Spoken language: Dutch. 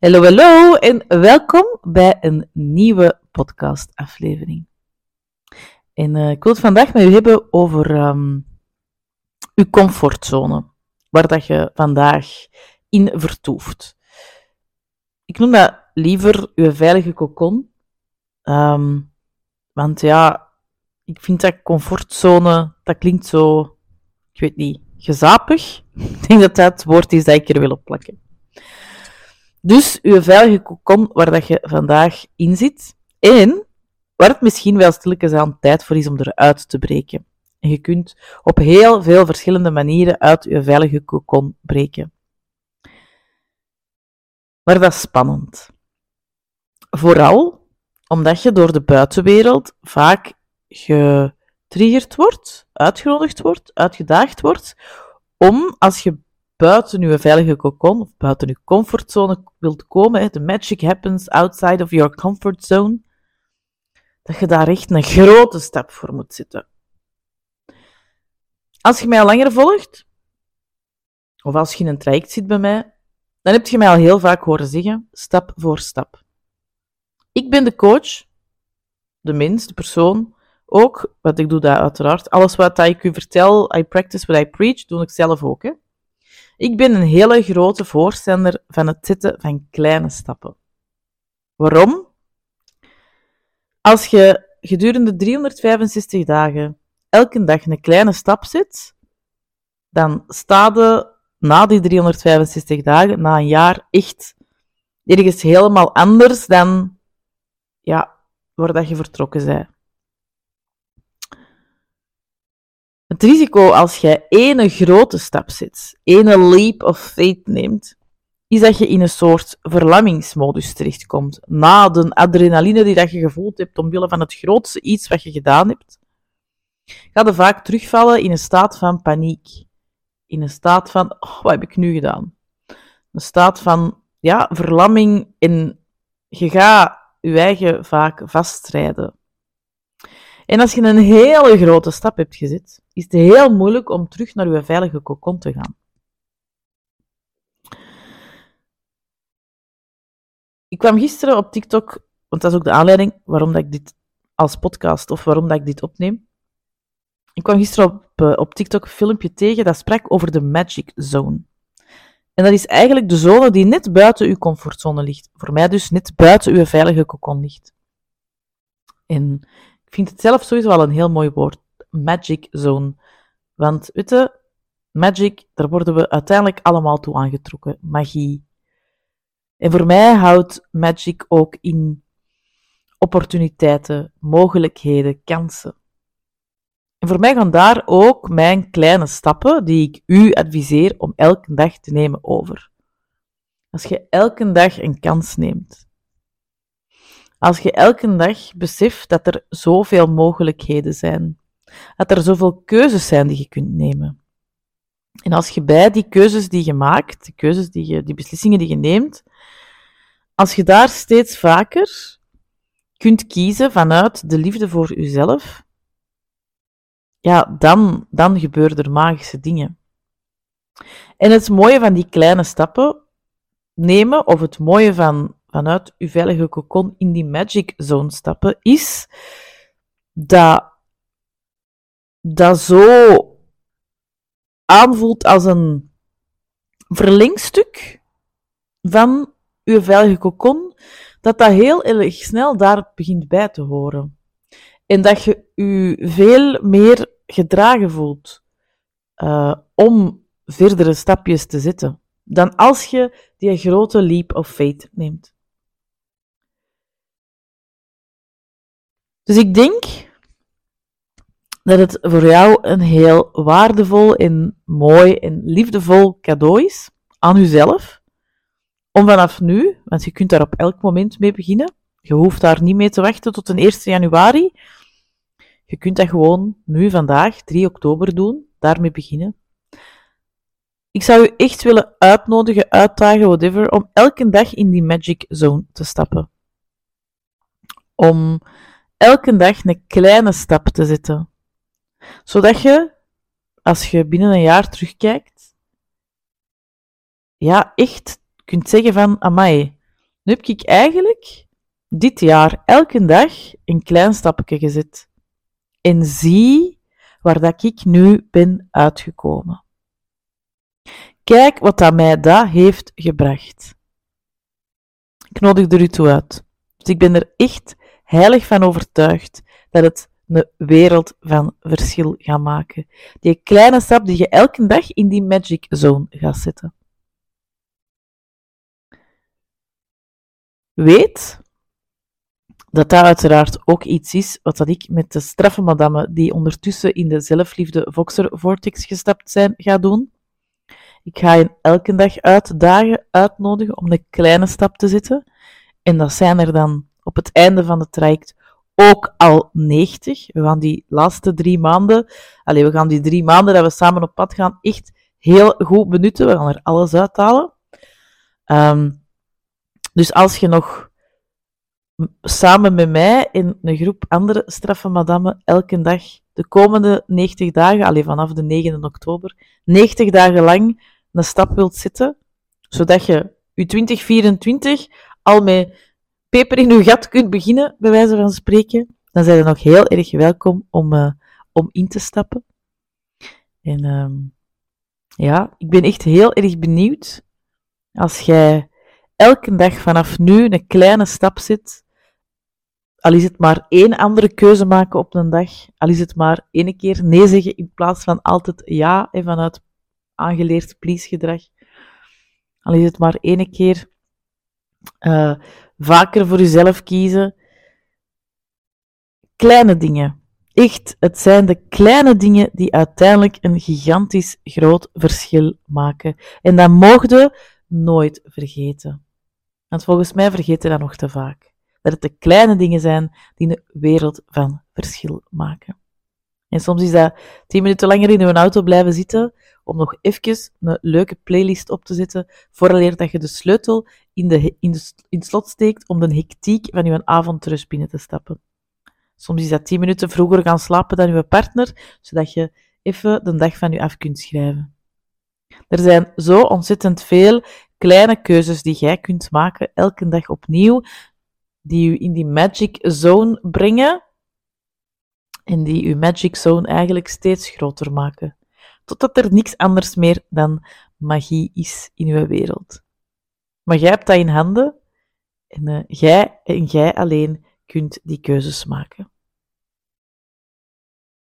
Hallo, hallo en welkom bij een nieuwe podcastaflevering. En uh, ik wil het vandaag met u hebben over um, uw comfortzone, waar dat je vandaag in vertoeft. Ik noem dat liever uw veilige kokon, um, want ja, ik vind dat comfortzone, dat klinkt zo, ik weet niet, gezapig. Ik denk dat dat het woord is dat ik er wil op plakken. Dus uw veilige kokon waar dat je vandaag in zit. En waar het misschien wel stilletjes aan tijd voor is om eruit te breken. En je kunt op heel veel verschillende manieren uit je veilige kokon breken. Maar dat is spannend. Vooral omdat je door de buitenwereld vaak getriggerd wordt, uitgenodigd wordt, uitgedaagd wordt, om als je buiten je veilige kokon, of buiten je comfortzone wilt komen, the magic happens outside of your comfort zone, dat je daar echt een grote stap voor moet zetten. Als je mij langer volgt, of als je in een traject zit bij mij, dan heb je mij al heel vaak horen zeggen, stap voor stap. Ik ben de coach, de mens, de persoon, ook, wat ik doe dat uiteraard, alles wat ik u vertel, I practice what I preach, doe ik zelf ook. Hè. Ik ben een hele grote voorstander van het zetten van kleine stappen. Waarom? Als je gedurende 365 dagen elke dag een kleine stap zet, dan staat je na die 365 dagen, na een jaar, echt ergens helemaal anders dan ja, waar dat je vertrokken bent. Het risico als jij ene grote stap zet, ene leap of faith neemt, is dat je in een soort verlammingsmodus terechtkomt. Na de adrenaline die dat je gevoeld hebt omwille van het grootste iets wat je gedaan hebt, ga je vaak terugvallen in een staat van paniek. In een staat van, oh, wat heb ik nu gedaan? Een staat van, ja, verlamming en je gaat je eigen vaak vastrijden. En als je een hele grote stap hebt gezet, is het heel moeilijk om terug naar je veilige kokon te gaan. Ik kwam gisteren op TikTok, want dat is ook de aanleiding waarom dat ik dit als podcast of waarom dat ik dit opneem. Ik kwam gisteren op, eh, op TikTok een filmpje tegen dat sprak over de Magic Zone. En dat is eigenlijk de zone die net buiten uw comfortzone ligt. Voor mij dus net buiten uw veilige kokon ligt. En ik vind het zelf sowieso wel een heel mooi woord. Magic Zone. Want, weet magic, daar worden we uiteindelijk allemaal toe aangetrokken. Magie. En voor mij houdt magic ook in opportuniteiten, mogelijkheden, kansen. En voor mij gaan daar ook mijn kleine stappen die ik u adviseer om elke dag te nemen over. Als je elke dag een kans neemt, als je elke dag beseft dat er zoveel mogelijkheden zijn, dat er zoveel keuzes zijn die je kunt nemen. En als je bij die keuzes die je maakt, die keuzes die je, die beslissingen die je neemt, als je daar steeds vaker kunt kiezen vanuit de liefde voor jezelf, ja, dan, dan gebeuren er magische dingen. En het mooie van die kleine stappen nemen, of het mooie van vanuit uw veilige kokon in die magic zone stappen, is dat dat zo aanvoelt als een verlengstuk van uw veilige kokon, dat dat heel erg snel daar begint bij te horen. En dat je u veel meer gedragen voelt uh, om verdere stapjes te zetten, dan als je die grote leap of faith neemt. Dus ik denk dat het voor jou een heel waardevol en mooi en liefdevol cadeau is aan jezelf. Om vanaf nu, want je kunt daar op elk moment mee beginnen. Je hoeft daar niet mee te wachten tot een 1 januari. Je kunt dat gewoon nu, vandaag, 3 oktober doen, daarmee beginnen. Ik zou je echt willen uitnodigen, uitdagen, whatever, om elke dag in die magic zone te stappen. Om elke dag een kleine stap te zetten. Zodat je, als je binnen een jaar terugkijkt, ja, echt kunt zeggen van, amai, Nu heb ik eigenlijk dit jaar elke dag een klein stapje gezet. En zie waar dat ik nu ben uitgekomen. Kijk wat dat mij dat heeft gebracht. Ik nodig er u toe uit. Dus ik ben er echt heilig van overtuigd dat het een wereld van verschil gaat maken. Die kleine stap die je elke dag in die magic zone gaat zetten. Weet dat dat uiteraard ook iets is wat dat ik met de straffe madame die ondertussen in de zelfliefde Voxer Vortex gestapt zijn, ga doen. Ik ga je elke dag uitdagen, uitnodigen om een kleine stap te zetten. En dat zijn er dan op het einde van het traject ook al 90. We gaan die laatste drie maanden, allez, we gaan die drie maanden dat we samen op pad gaan, echt heel goed benutten. We gaan er alles uithalen. Um, dus als je nog samen met mij in een groep andere straffe madammen elke dag de komende 90 dagen, alleen vanaf de 9 oktober, 90 dagen lang een stap wilt zetten, zodat je je 2024 al met peper in je gat kunt beginnen, bij wijze van spreken, dan zijn je nog heel erg welkom om, uh, om in te stappen. En uh, ja, ik ben echt heel erg benieuwd als jij elke dag vanaf nu een kleine stap zet al is het maar één andere keuze maken op een dag, al is het maar één keer nee zeggen in plaats van altijd ja en vanuit aangeleerd please-gedrag. Al is het maar één keer uh, vaker voor jezelf kiezen. Kleine dingen. Echt, het zijn de kleine dingen die uiteindelijk een gigantisch groot verschil maken. En dat mogen nooit vergeten. Want volgens mij vergeten dat nog te vaak dat het de kleine dingen zijn die een wereld van verschil maken. En soms is dat tien minuten langer in uw auto blijven zitten om nog even een leuke playlist op te zetten, vooraleer dat je de sleutel in, de, in, slot steekt om de hectiek van je avondrust binnen te stappen. Soms is dat tien minuten vroeger gaan slapen dan je partner, zodat je even de dag van je af kunt schrijven. Er zijn zo ontzettend veel kleine keuzes die jij kunt maken, elke dag opnieuw, die u in die magic zone brengen en die uw magic zone eigenlijk steeds groter maken. Totdat er niks anders meer dan magie is in uw wereld. Maar jij hebt dat in handen en uh, jij en jij alleen kunt die keuzes maken.